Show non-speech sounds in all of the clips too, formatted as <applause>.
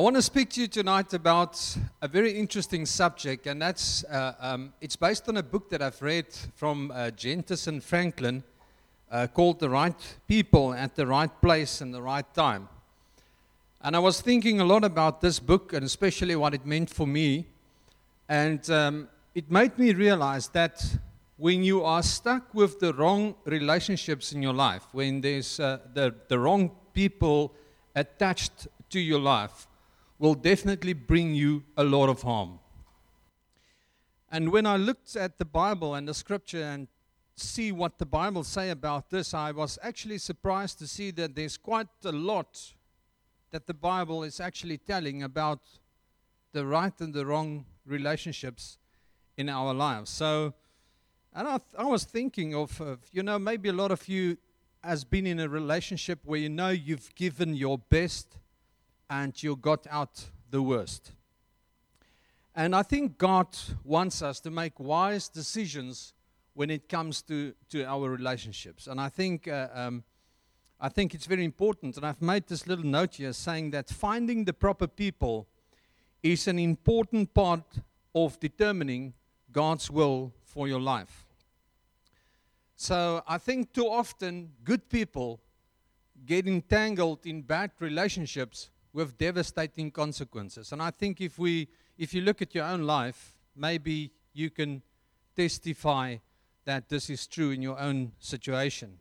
I want to speak to you tonight about a very interesting subject, and that's uh, um, it's based on a book that I've read from uh, and Franklin uh, called "The Right People at the Right Place and the Right Time." And I was thinking a lot about this book, and especially what it meant for me, and um, it made me realize that when you are stuck with the wrong relationships in your life, when there's uh, the the wrong people attached to your life will definitely bring you a lot of harm. And when I looked at the Bible and the scripture and see what the Bible say about this, I was actually surprised to see that there's quite a lot that the Bible is actually telling about the right and the wrong relationships in our lives. So, and I, th- I was thinking of, of, you know, maybe a lot of you has been in a relationship where you know you've given your best and you got out the worst. And I think God wants us to make wise decisions when it comes to, to our relationships. And I think, uh, um, I think it's very important. And I've made this little note here saying that finding the proper people is an important part of determining God's will for your life. So I think too often good people get entangled in bad relationships with devastating consequences. And I think if we if you look at your own life, maybe you can testify that this is true in your own situation.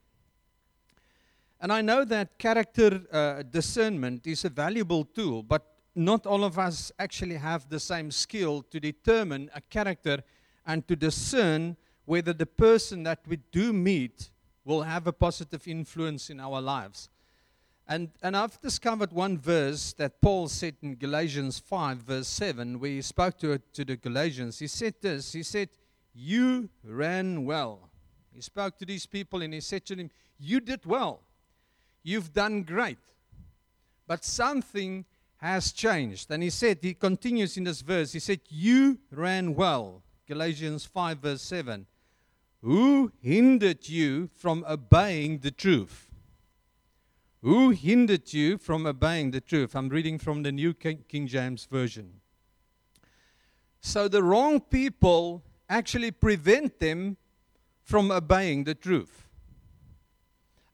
And I know that character uh, discernment is a valuable tool, but not all of us actually have the same skill to determine a character and to discern whether the person that we do meet will have a positive influence in our lives. And, and I've discovered one verse that Paul said in Galatians 5, verse 7, where he spoke to, to the Galatians. He said this He said, You ran well. He spoke to these people and he said to them, You did well. You've done great. But something has changed. And he said, He continues in this verse, He said, You ran well. Galatians 5, verse 7. Who hindered you from obeying the truth? Who hindered you from obeying the truth? I'm reading from the New King James Version. So the wrong people actually prevent them from obeying the truth.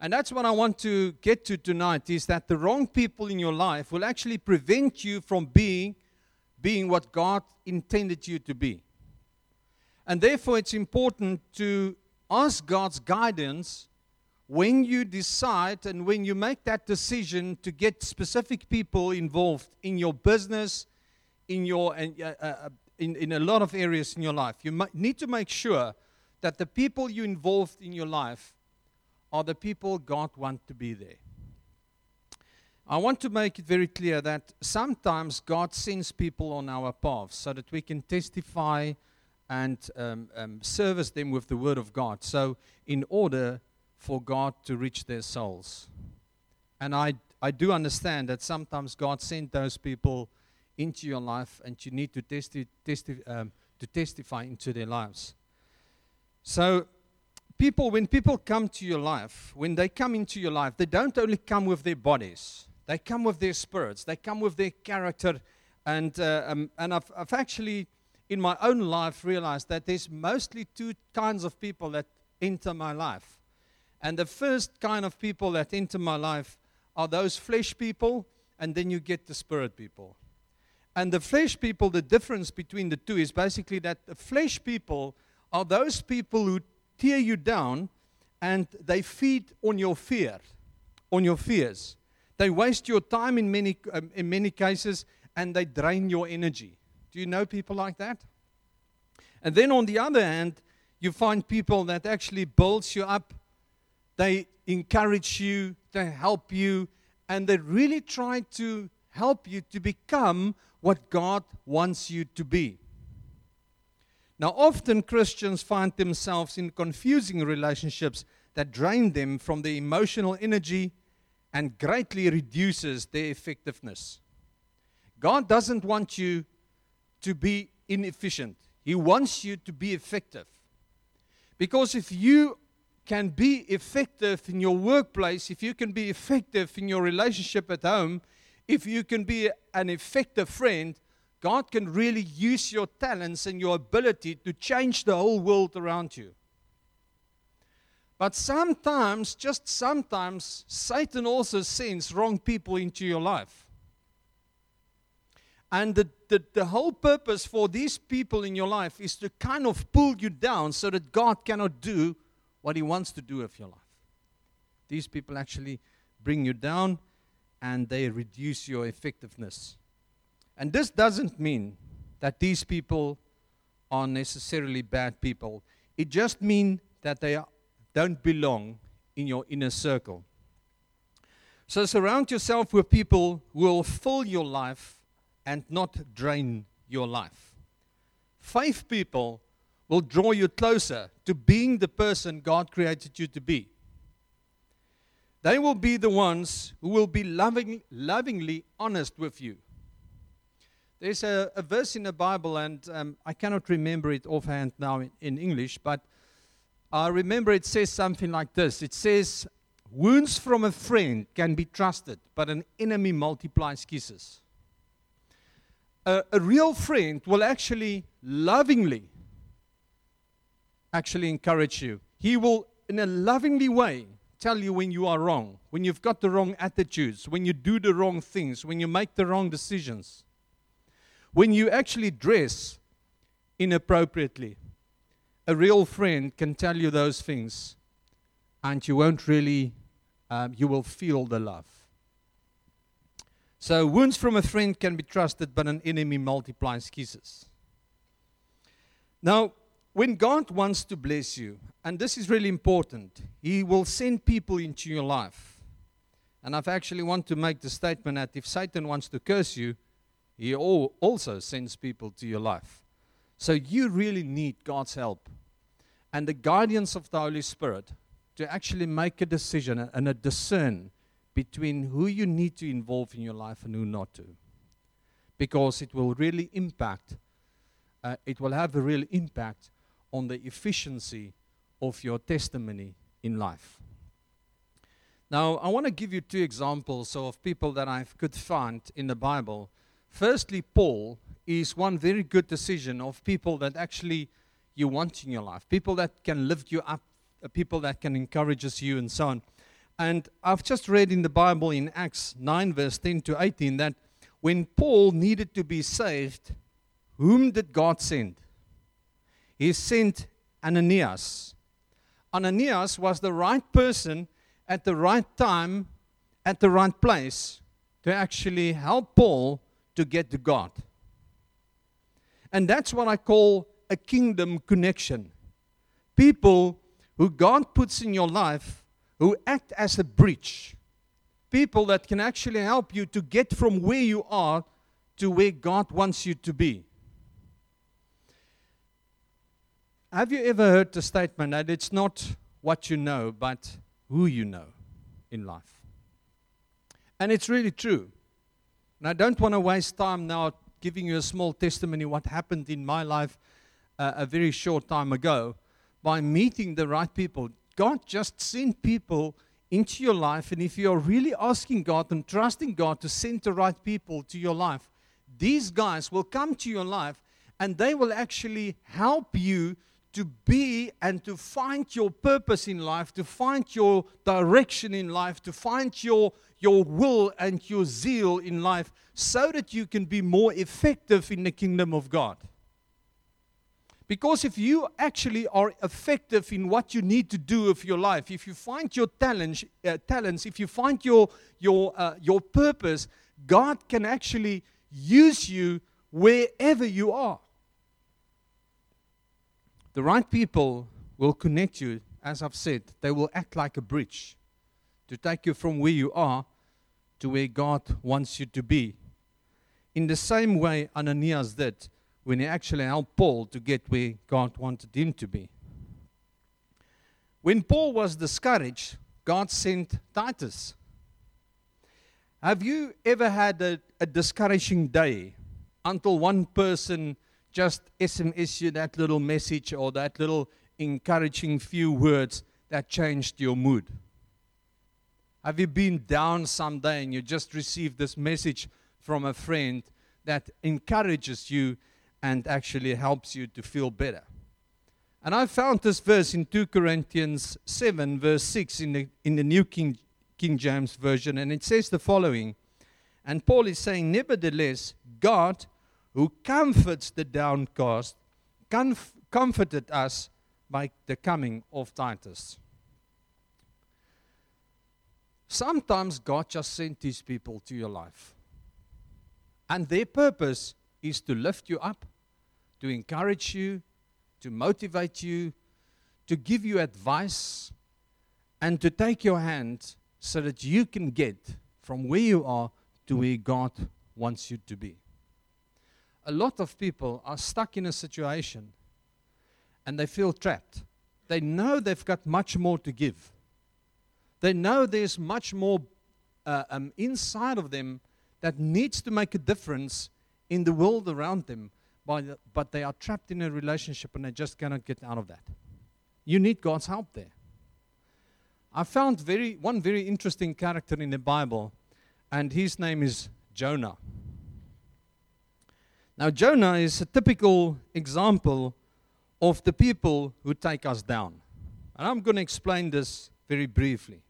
And that's what I want to get to tonight is that the wrong people in your life will actually prevent you from being being what God intended you to be. And therefore it's important to ask God's guidance when you decide and when you make that decision to get specific people involved in your business, in your uh, uh, uh, in, in a lot of areas in your life, you need to make sure that the people you involved in your life are the people God wants to be there. I want to make it very clear that sometimes God sends people on our path so that we can testify and um, um, service them with the Word of God. So, in order for God to reach their souls. And I, I do understand that sometimes God sent those people into your life and you need to, testi- testi- um, to testify into their lives. So, people, when people come to your life, when they come into your life, they don't only come with their bodies, they come with their spirits, they come with their character. And, uh, um, and I've, I've actually, in my own life, realized that there's mostly two kinds of people that enter my life. And the first kind of people that enter my life are those flesh people, and then you get the spirit people. And the flesh people, the difference between the two is basically that the flesh people are those people who tear you down and they feed on your fear, on your fears. They waste your time in many, um, in many cases and they drain your energy. Do you know people like that? And then on the other hand, you find people that actually builds you up they encourage you, they help you, and they really try to help you to become what God wants you to be. Now, often Christians find themselves in confusing relationships that drain them from their emotional energy and greatly reduces their effectiveness. God doesn't want you to be inefficient. He wants you to be effective. Because if you can be effective in your workplace, if you can be effective in your relationship at home, if you can be an effective friend, God can really use your talents and your ability to change the whole world around you. But sometimes, just sometimes, Satan also sends wrong people into your life. And the, the, the, whole purpose for these people in your life is to kind of pull you down so that God cannot do what He wants to do with your life. These people actually bring you down and they reduce your effectiveness. And this doesn't mean that these people are necessarily bad people. It just means that they are, don't belong in your inner circle. So surround yourself with people who will fill your life and not drain your life. Five people will draw you closer to being the person God created you to be. They will be the ones who will be loving, lovingly honest with you. There's a, a verse in the Bible, and um, I cannot remember it offhand now in, in English, but I remember it says something like this It says, Wounds from a friend can be trusted, but an enemy multiplies kisses. A, a real friend will actually lovingly actually encourage you. He will, in a lovingly way, tell you when you are wrong, when you've got the wrong attitudes, when you do the wrong things, when you make the wrong decisions, when you actually dress inappropriately. A real friend can tell you those things, and you won't really, um, you will feel the love. So, wounds from a friend can be trusted, but an enemy multiplies kisses. Now, when God wants to bless you, and this is really important, He will send people into your life. And I've actually want to make the statement that if Satan wants to curse you, he also sends people to your life. So you really need God's help and the guidance of the Holy Spirit to actually make a decision and a discern between who you need to involve in your life and who not to. Because it will really impact, uh, it will have a real impact on the efficiency of your testimony in life. Now, I want to give you two examples of people that I could find in the Bible. Firstly, Paul is one very good decision of people that actually you want in your life, people that can lift you up, uh, people that can encourage you, and so on. And I've just read in the Bible in Acts 9, verse 10 to 18, that when Paul needed to be saved, whom did God send? He sent Ananias. Ananias was the right person at the right time, at the right place to actually help Paul to get to God. And that's what I call a kingdom connection. People who God puts in your life who act as a bridge. People that can actually help you to get from where you are to where God wants you to be. Have you ever heard the statement that it's not what you know, but who you know in life? And it's really true. And I don't want to waste time now giving you a small testimony what happened in my life uh, a very short time ago by meeting the right people. God just sent people into your life, and if you're really asking God and trusting God to send the right people to your life, these guys will come to your life and they will actually help you to be and to find your purpose in life, to find your direction in life, to find your, your will and your zeal in life, so that you can be more effective in the kingdom of God. Because if you actually are effective in what you need to do with your life, if you find your talents, uh, talents if you find your, your, uh, your purpose, God can actually use you wherever you are. The right people will connect you, as I've said, they will act like a bridge to take you from where you are to where God wants you to be. In the same way Ananias did when he actually helped Paul to get where God wanted him to be. When Paul was discouraged, God sent Titus. Have you ever had a, a discouraging day until one person just SMS you that little message or that little encouraging few words that changed your mood? Have you been down someday and you just received this message from a friend that encourages you and actually helps you to feel better? And I found this verse in 2 Corinthians 7, verse 6 in the, in the New King, King James Version, and it says the following. And Paul is saying, Nevertheless, God, who comforts the downcast, comf- comforted us by the coming of Titus. Sometimes God just sent these people to your life. And their purpose is to lift you up, to encourage you, to motivate you, to give you advice, and to take your hand so that you can get from where you are to where God wants you to be. A lot of people are stuck in a situation and they feel trapped. They know they've got much more to give they know there's much more uh, um, inside of them that needs to make a difference in the world around them, the, but they are trapped in a relationship and they just cannot get out of that. You need God's help there. I found very, one very interesting character in the Bible, and his name is Jonah. Now, Jonah is a typical example of the people who take us down. And I'm going to explain this very briefly.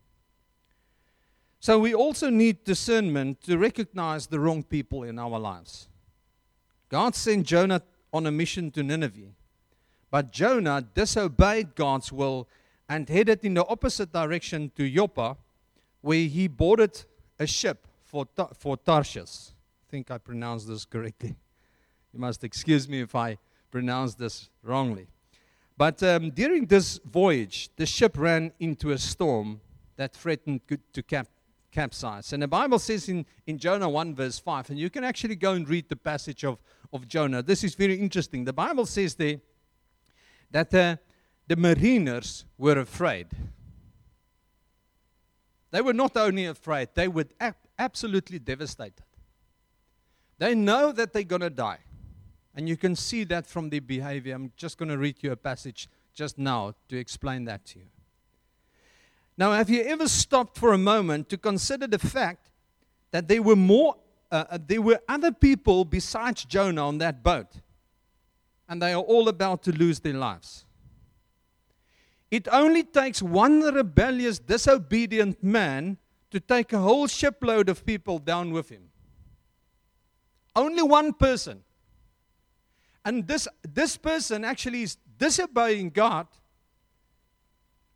So we also need discernment to recognize the wrong people in our lives. God sent Jonah on a mission to Nineveh, but Jonah disobeyed God's will and headed in the opposite direction to Joppa, where he boarded a ship for, for Tarshish. I think I pronounced this correctly. You must excuse me if I pronounce this wrongly. But um, during this voyage, the ship ran into a storm that threatened to cap- capsize. And the Bible says in, in Jonah 1, verse 5, and you can actually go and read the passage of, of Jonah. This is very interesting. The Bible says there that uh, the mariners were afraid. They were not only afraid, they were ab- absolutely devastated. They know that they're going to die. And you can see that from their behavior. I'm just going to read you a passage just now to explain that to you. Now, have you ever stopped for a moment to consider the fact that there were more, uh, uh, there were other people besides Jonah on that boat, and they are all about to lose their lives? It only takes one rebellious, disobedient man to take a whole shipload of people down with him. Only one person. And this, this person actually is disobeying God.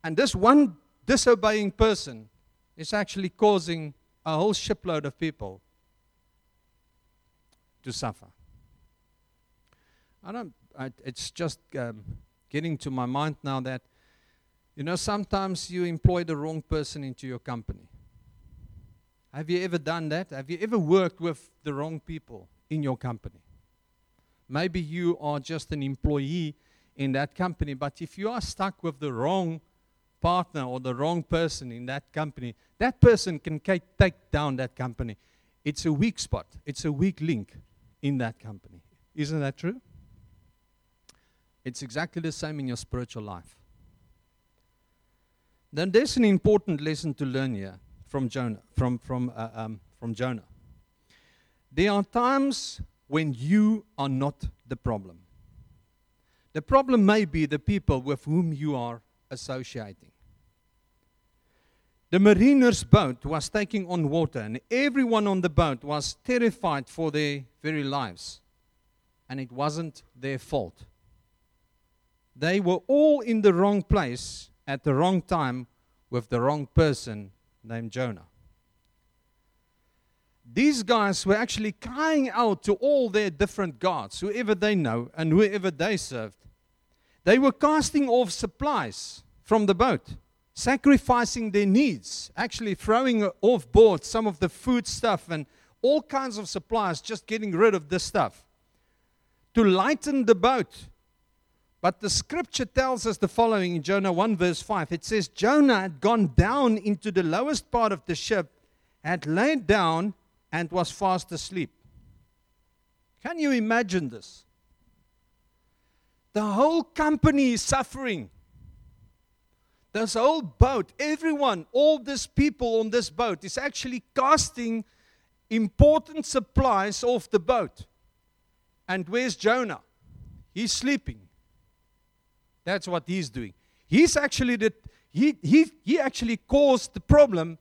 And this one disobeying person is actually causing a whole shipload of people to suffer. I don't, I, it's just um, getting to my mind now that, you know, sometimes you employ the wrong person into your company. Have you ever done that? Have you ever worked with the wrong people in your company? Maybe you are just an employee in that company, but if you are stuck with the wrong partner or the wrong person in that company, that person can take down that company. It's a weak spot, it's a weak link in that company. Isn't that true? It's exactly the same in your spiritual life. Then there's an important lesson to learn here from Jonah. From, from, uh, um, from Jonah. There are times when you are not the problem. The problem may be the people with whom you are associating. The mariner's boat was taking on water, and everyone on the boat was terrified for their very lives. And it wasn't their fault. They were all in the wrong place at the wrong time with the wrong person named Jonah. These guys were actually crying out to all their different gods, whoever they know and whoever they served. They were casting off supplies from the boat sacrificing their needs, actually throwing off board some of the food stuff and all kinds of supplies, just getting rid of this stuff to lighten the boat. But the scripture tells us the following in Jonah 1, verse 5. It says, Jonah had gone down into the lowest part of the ship, had laid down, and was fast asleep. Can you imagine this? The whole company is suffering. this whole boat, everyone, all these people on this boat is actually casting important supplies off the boat. And where's Jonah? He's sleeping. That's what he's doing. He's actually the, he, he, he actually caused the problem,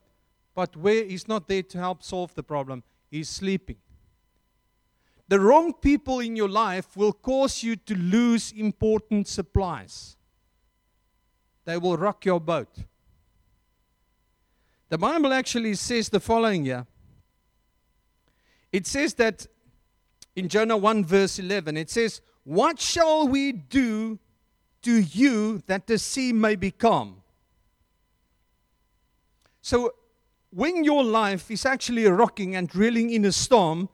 but where he's not there to help solve the problem, he's sleeping. The wrong people in your life will cause you to lose important supplies. They will rock your boat. The Bible actually says the following here. It says that in Jonah 1, verse 11, it says, What shall we do to you that the sea may be calm? So, when your life is actually rocking and reeling in a storm,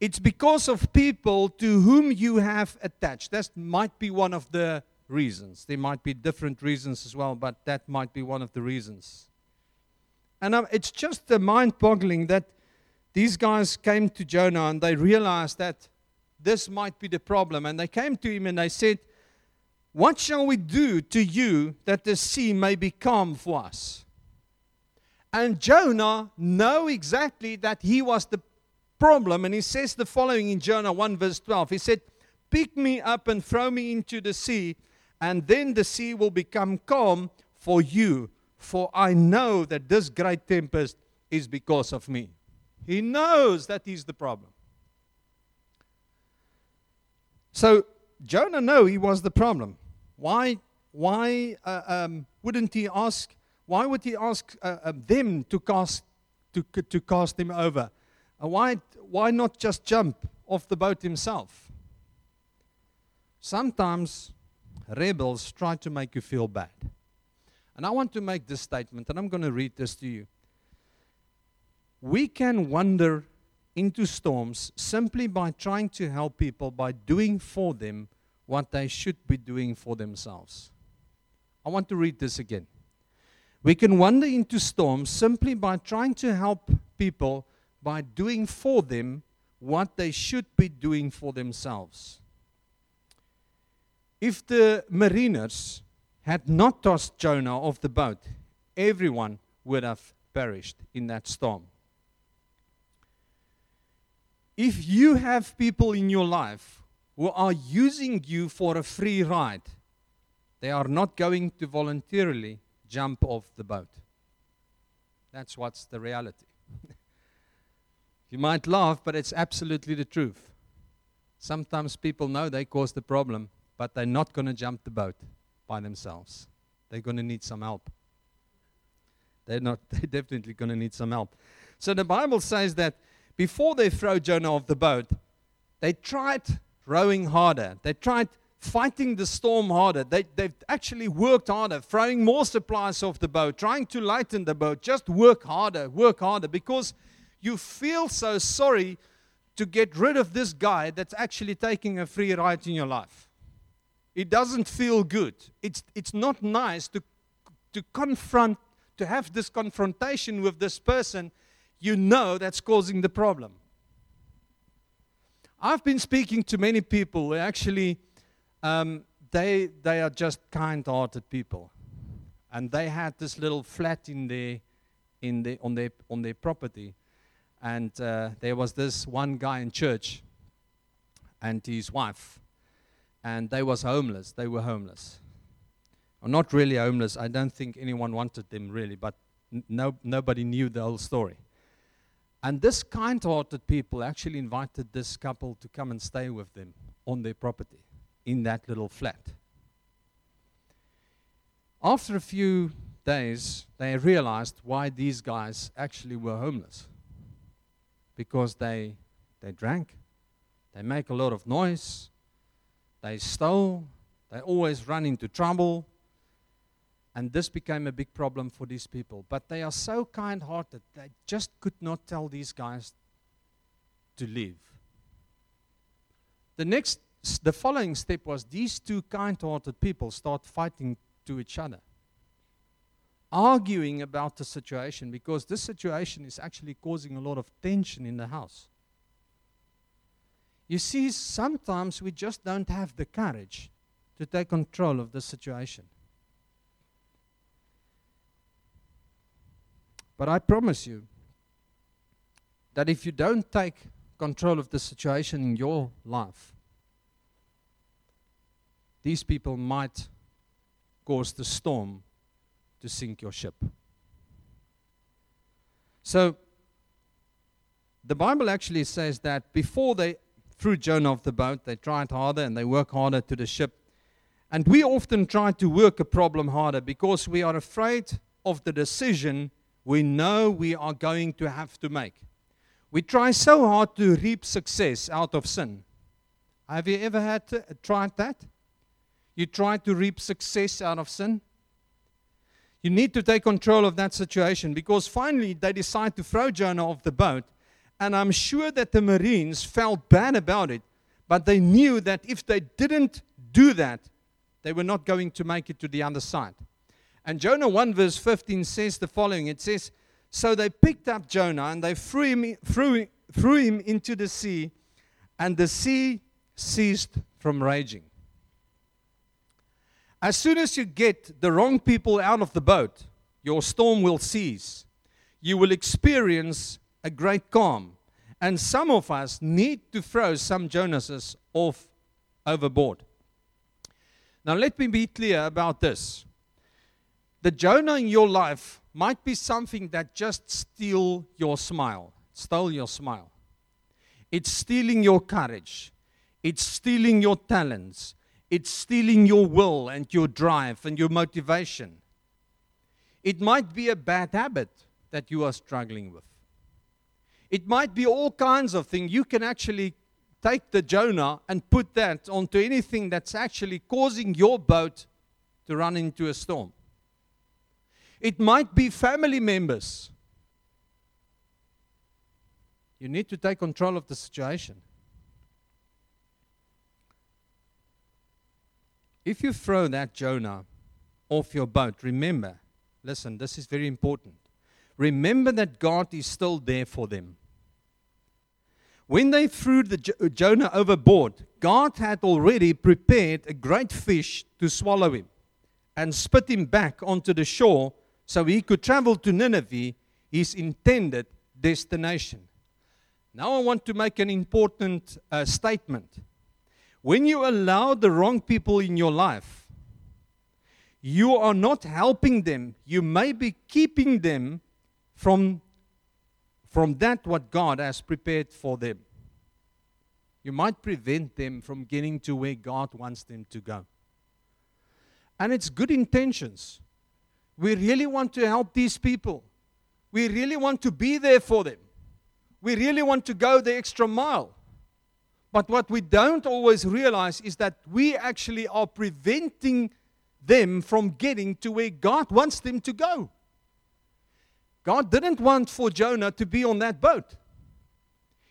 it's because of people to whom you have attached. That might be one of the reasons. There might be different reasons as well, but that might be one of the reasons. And um, it's just the mind boggling that these guys came to Jonah and they realized that this might be the problem. And they came to him and they said, What shall we do to you that the sea may be calm for us? And Jonah knew exactly that he was the problem. And he says the following in Jonah 1, verse 12. He said, Pick me up and throw me into the sea, and then the sea will become calm for you. For I know that this great tempest is because of me. He knows that he's the problem. So Jonah knew he was the problem. Why, why uh, um, wouldn't he ask? Why would he ask uh, uh, them to cast to, to cast him over? Uh, why, why not just jump off the boat himself? Sometimes rebels try to make you feel bad. And I want to make this statement, and I'm going to read this to you. We can wander into storms simply by trying to help people by doing for them what they should be doing for themselves. I want to read this again. We can wander into storms simply by trying to help people by doing for them what they should be doing for themselves. If the mariners had not tossed Jonah off the boat, everyone would have perished in that storm. If you have people in your life who are using you for a free ride, they are not going to voluntarily jump off the boat. That's what's the reality. <laughs> You might laugh, but it's absolutely the truth. Sometimes people know they caused the problem, but they're not going to jump the boat by themselves. They're going to need some help. They're not <laughs> they're definitely going to need some help. So the Bible says that before they throw Jonah off the boat, they tried rowing harder. They tried fighting the storm harder. They, they've actually worked harder, throwing more supplies off the boat, trying to lighten the boat. Just work harder, work harder, because you feel so sorry to get rid of this guy that's actually taking a free ride in your life. It doesn't feel good. It's, it's not nice to, to confront, to have this confrontation with this person you know that's causing the problem. I've been speaking to many people actually, um, they, they are just kind hearted people. And they had this little flat in their, in their, on, their, on their property and uh, there was this one guy in church and his wife, and they was homeless. They were homeless. Or not really homeless. I don't think anyone wanted them really, but no, nobody knew the whole story. And this kind-hearted people actually invited this couple to come and stay with them on their property in that little flat. After a few days, they realized why these guys actually were homeless because they, they drank, they make a lot of noise, they stole, they always run into trouble. And this became a big problem for these people. But they are so kind hearted, they just could not tell these guys to leave. The next, the following step was these two kind hearted people start fighting to each other arguing about the situation because this situation is actually causing a lot of tension in the house. You see, sometimes we just don't have the courage to take control of the situation. But I promise you that if you don't take control of the situation in your life, these people might cause the storm to sink your ship. So, the Bible actually says that before they threw Jonah off the boat, they tried harder and they worked harder to the ship. And we often try to work a problem harder because we are afraid of the decision we know we are going to have to make. We try so hard to reap success out of sin. Have you ever had to, tried that? You try to reap success out of sin? You need to take control of that situation because finally they decide to throw Jonah off the boat. And I'm sure that the Marines felt bad about it, but they knew that if they didn't do that, they were not going to make it to the other side. And Jonah 1 verse 15 says the following it says, So they picked up Jonah and they threw him, threw, threw him into the sea, and the sea ceased from raging. As soon as you get the wrong people out of the boat, your storm will cease. You will experience a great calm. And some of us need to throw some Jonases off overboard. Now, let me be clear about this. The Jonah in your life might be something that just steal your smile, stole your smile. It's stealing your courage. It's stealing your talents. It's stealing your will and your drive and your motivation. It might be a bad habit that you are struggling with. It might be all kinds of things. You can actually take the Jonah and put that onto anything that's actually causing your boat to run into a storm. It might be family members. You need to take control of the situation. If you throw that Jonah off your boat, remember, listen, this is very important. Remember that God is still there for them. When they threw the jo- Jonah overboard, God had already prepared a great fish to swallow him and spit him back onto the shore so he could travel to Nineveh, his intended destination. Now, I want to make an important uh, statement. When you allow the wrong people in your life, you are not helping them. You may be keeping them from, from that what God has prepared for them. You might prevent them from getting to where God wants them to go. And it's good intentions. We really want to help these people. We really want to be there for them. We really want to go the extra mile. But what we don't always realize is that we actually are preventing them from getting to where God wants them to go. God didn't want for Jonah to be on that boat.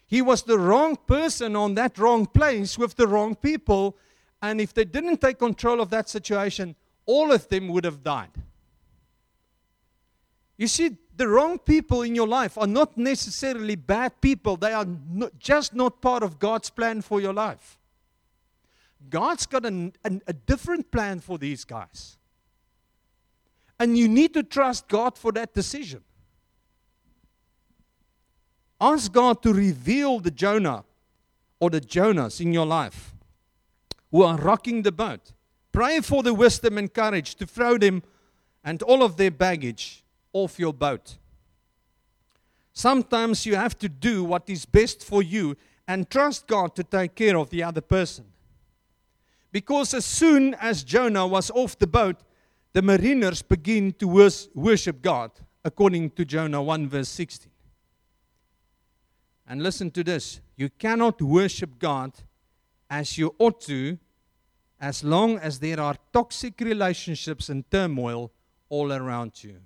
He was the wrong person on that wrong place with the wrong people. And if they didn't take control of that situation, all of them would have died. You see, the wrong people in your life are not necessarily bad people, they are not, just not part of God's plan for your life. God's got a, a, a different plan for these guys. And you need to trust God for that decision. Ask God to reveal the Jonah or the Jonas in your life who are rocking the boat. Pray for the wisdom and courage to throw them and all of their baggage off your boat. Sometimes you have to do what is best for you and trust God to take care of the other person. Because as soon as Jonah was off the boat, the mariners begin to worship God, according to Jonah 1, verse 16. And listen to this you cannot worship God as you ought to as long as there are toxic relationships and turmoil all around you.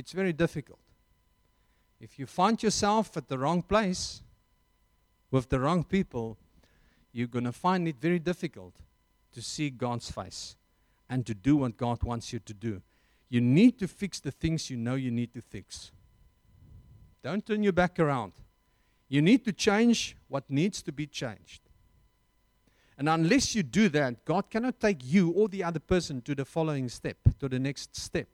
It's very difficult. If you find yourself at the wrong place with the wrong people, you're going to find it very difficult to see God's face and to do what God wants you to do. You need to fix the things you know you need to fix. Don't turn your back around. You need to change what needs to be changed. And unless you do that, God cannot take you or the other person to the following step, to the next step.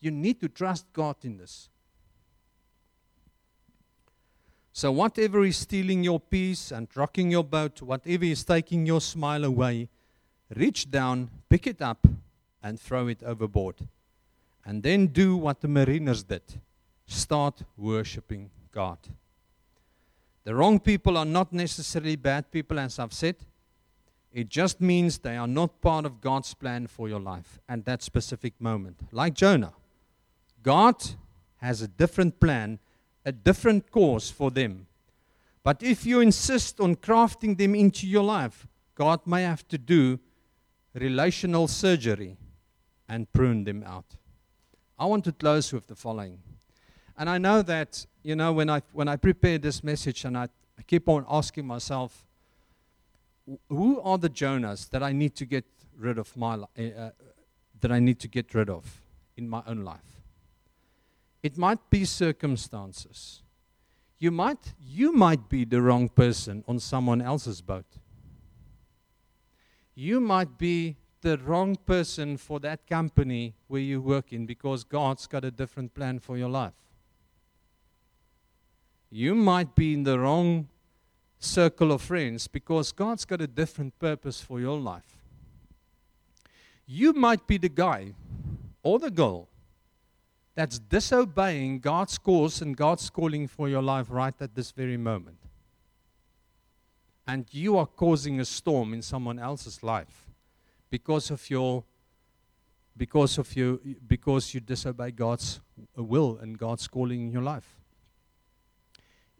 You need to trust God in this. So, whatever is stealing your peace and rocking your boat, whatever is taking your smile away, reach down, pick it up, and throw it overboard. And then do what the mariners did start worshiping God. The wrong people are not necessarily bad people, as I've said. It just means they are not part of God's plan for your life at that specific moment. Like Jonah, God has a different plan a different course for them. But if you insist on crafting them into your life, God may have to do relational surgery and prune them out. I want to close with the following. And I know that, you know, when I, when I prepared this message and I, I keep on asking myself, who are the Jonahs that I need to get rid of my uh, that I need to get rid of in my own life? It might be circumstances. You might, you might be the wrong person on someone else's boat. You might be the wrong person for that company where you work in because God's got a different plan for your life. You might be in the wrong circle of friends because God's got a different purpose for your life. You might be the guy or the girl that's disobeying God's course and God's calling for your life right at this very moment. And you are causing a storm in someone else's life because of your because of you because you disobey God's will and God's calling in your life.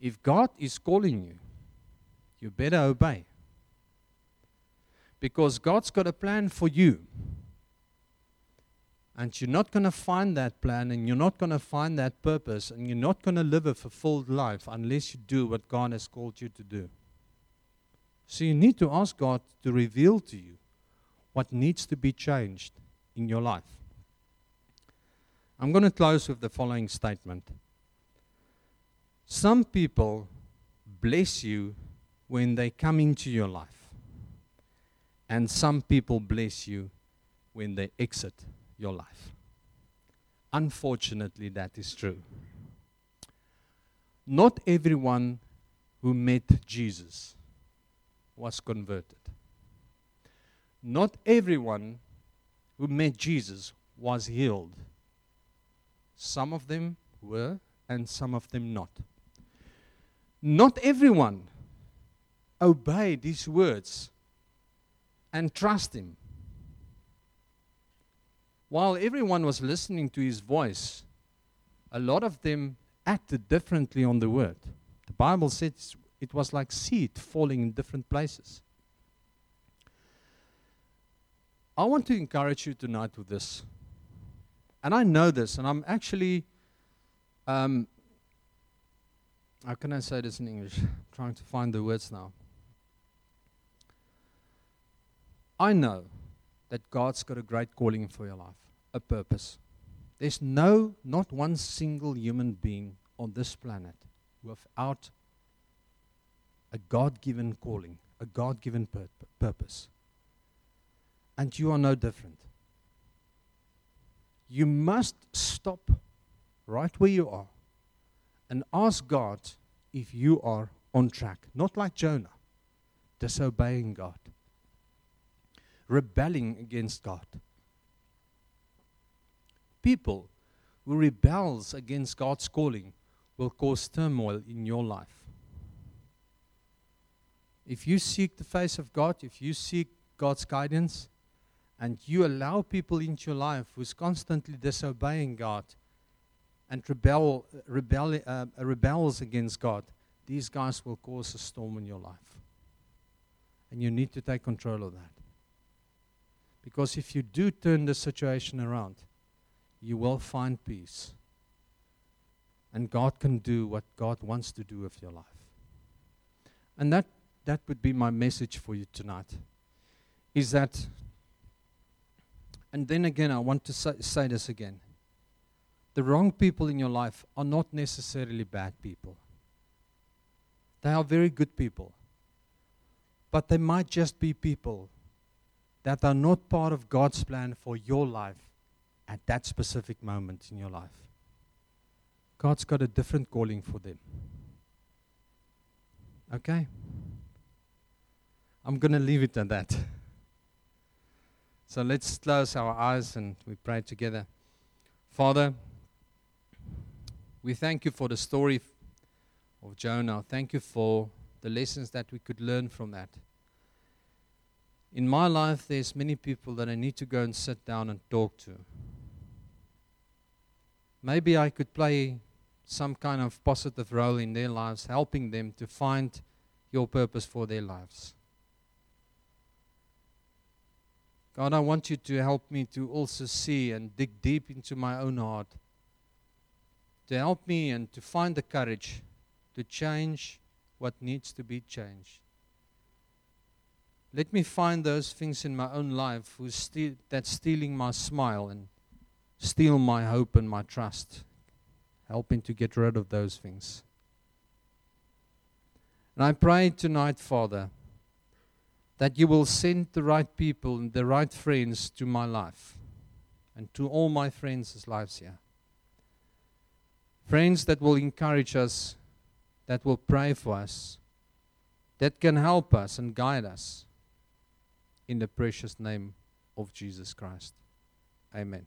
If God is calling you, you better obey. Because God's got a plan for you. And you're not going to find that plan and you're not going to find that purpose and you're not going to live a fulfilled life unless you do what God has called you to do. So you need to ask God to reveal to you what needs to be changed in your life. I'm going to close with the following statement. Some people bless you when they come into your life, and some people bless you when they exit your life. Unfortunately, that is true. Not everyone who met Jesus was converted. Not everyone who met Jesus was healed. Some of them were, and some of them not. Not everyone obeyed his words and trust him while everyone was listening to his voice, a lot of them acted differently on the word. The Bible says it was like seed falling in different places. I want to encourage you tonight with this. And I know this, and I'm actually, um, how can I say this in English? I'm trying to find the words now. I know that God's got a great calling for your life, a purpose. There's no, not one single human being on this planet without a God given calling, a God given pur- purpose. And you are no different. You must stop right where you are and ask God if you are on track. Not like Jonah, disobeying God rebelling against God. People who rebels against God's calling will cause turmoil in your life. If you seek the face of God, if you seek God's guidance, and you allow people into your life who's constantly disobeying God and rebel, rebel, uh, rebels against God, these guys will cause a storm in your life. And you need to take control of that. Because if you do turn the situation around, you will find peace. And God can do what God wants to do with your life. And that, that would be my message for you tonight. Is that, and then again, I want to say, say this again. The wrong people in your life are not necessarily bad people. They are very good people. But they might just be people that are not part of God's plan for your life at that specific moment in your life. God's got a different calling for them. Okay? I'm going to leave it at that. So let's close our eyes and we pray together. Father, we thank you for the story of Jonah. Thank you for the lessons that we could learn from that. In my life, there's many people that I need to go and sit down and talk to. Maybe I could play some kind of positive role in their lives, helping them to find your purpose for their lives. God, I want you to help me to also see and dig deep into my own heart, to help me and to find the courage to change what needs to be changed. Let me find those things in my own life that's stealing my smile and steal my hope and my trust, helping to get rid of those things. And I pray tonight, Father, that you will send the right people and the right friends to my life and to all my friends' lives here. Friends that will encourage us, that will pray for us, that can help us and guide us in the precious name of Jesus Christ. Amen.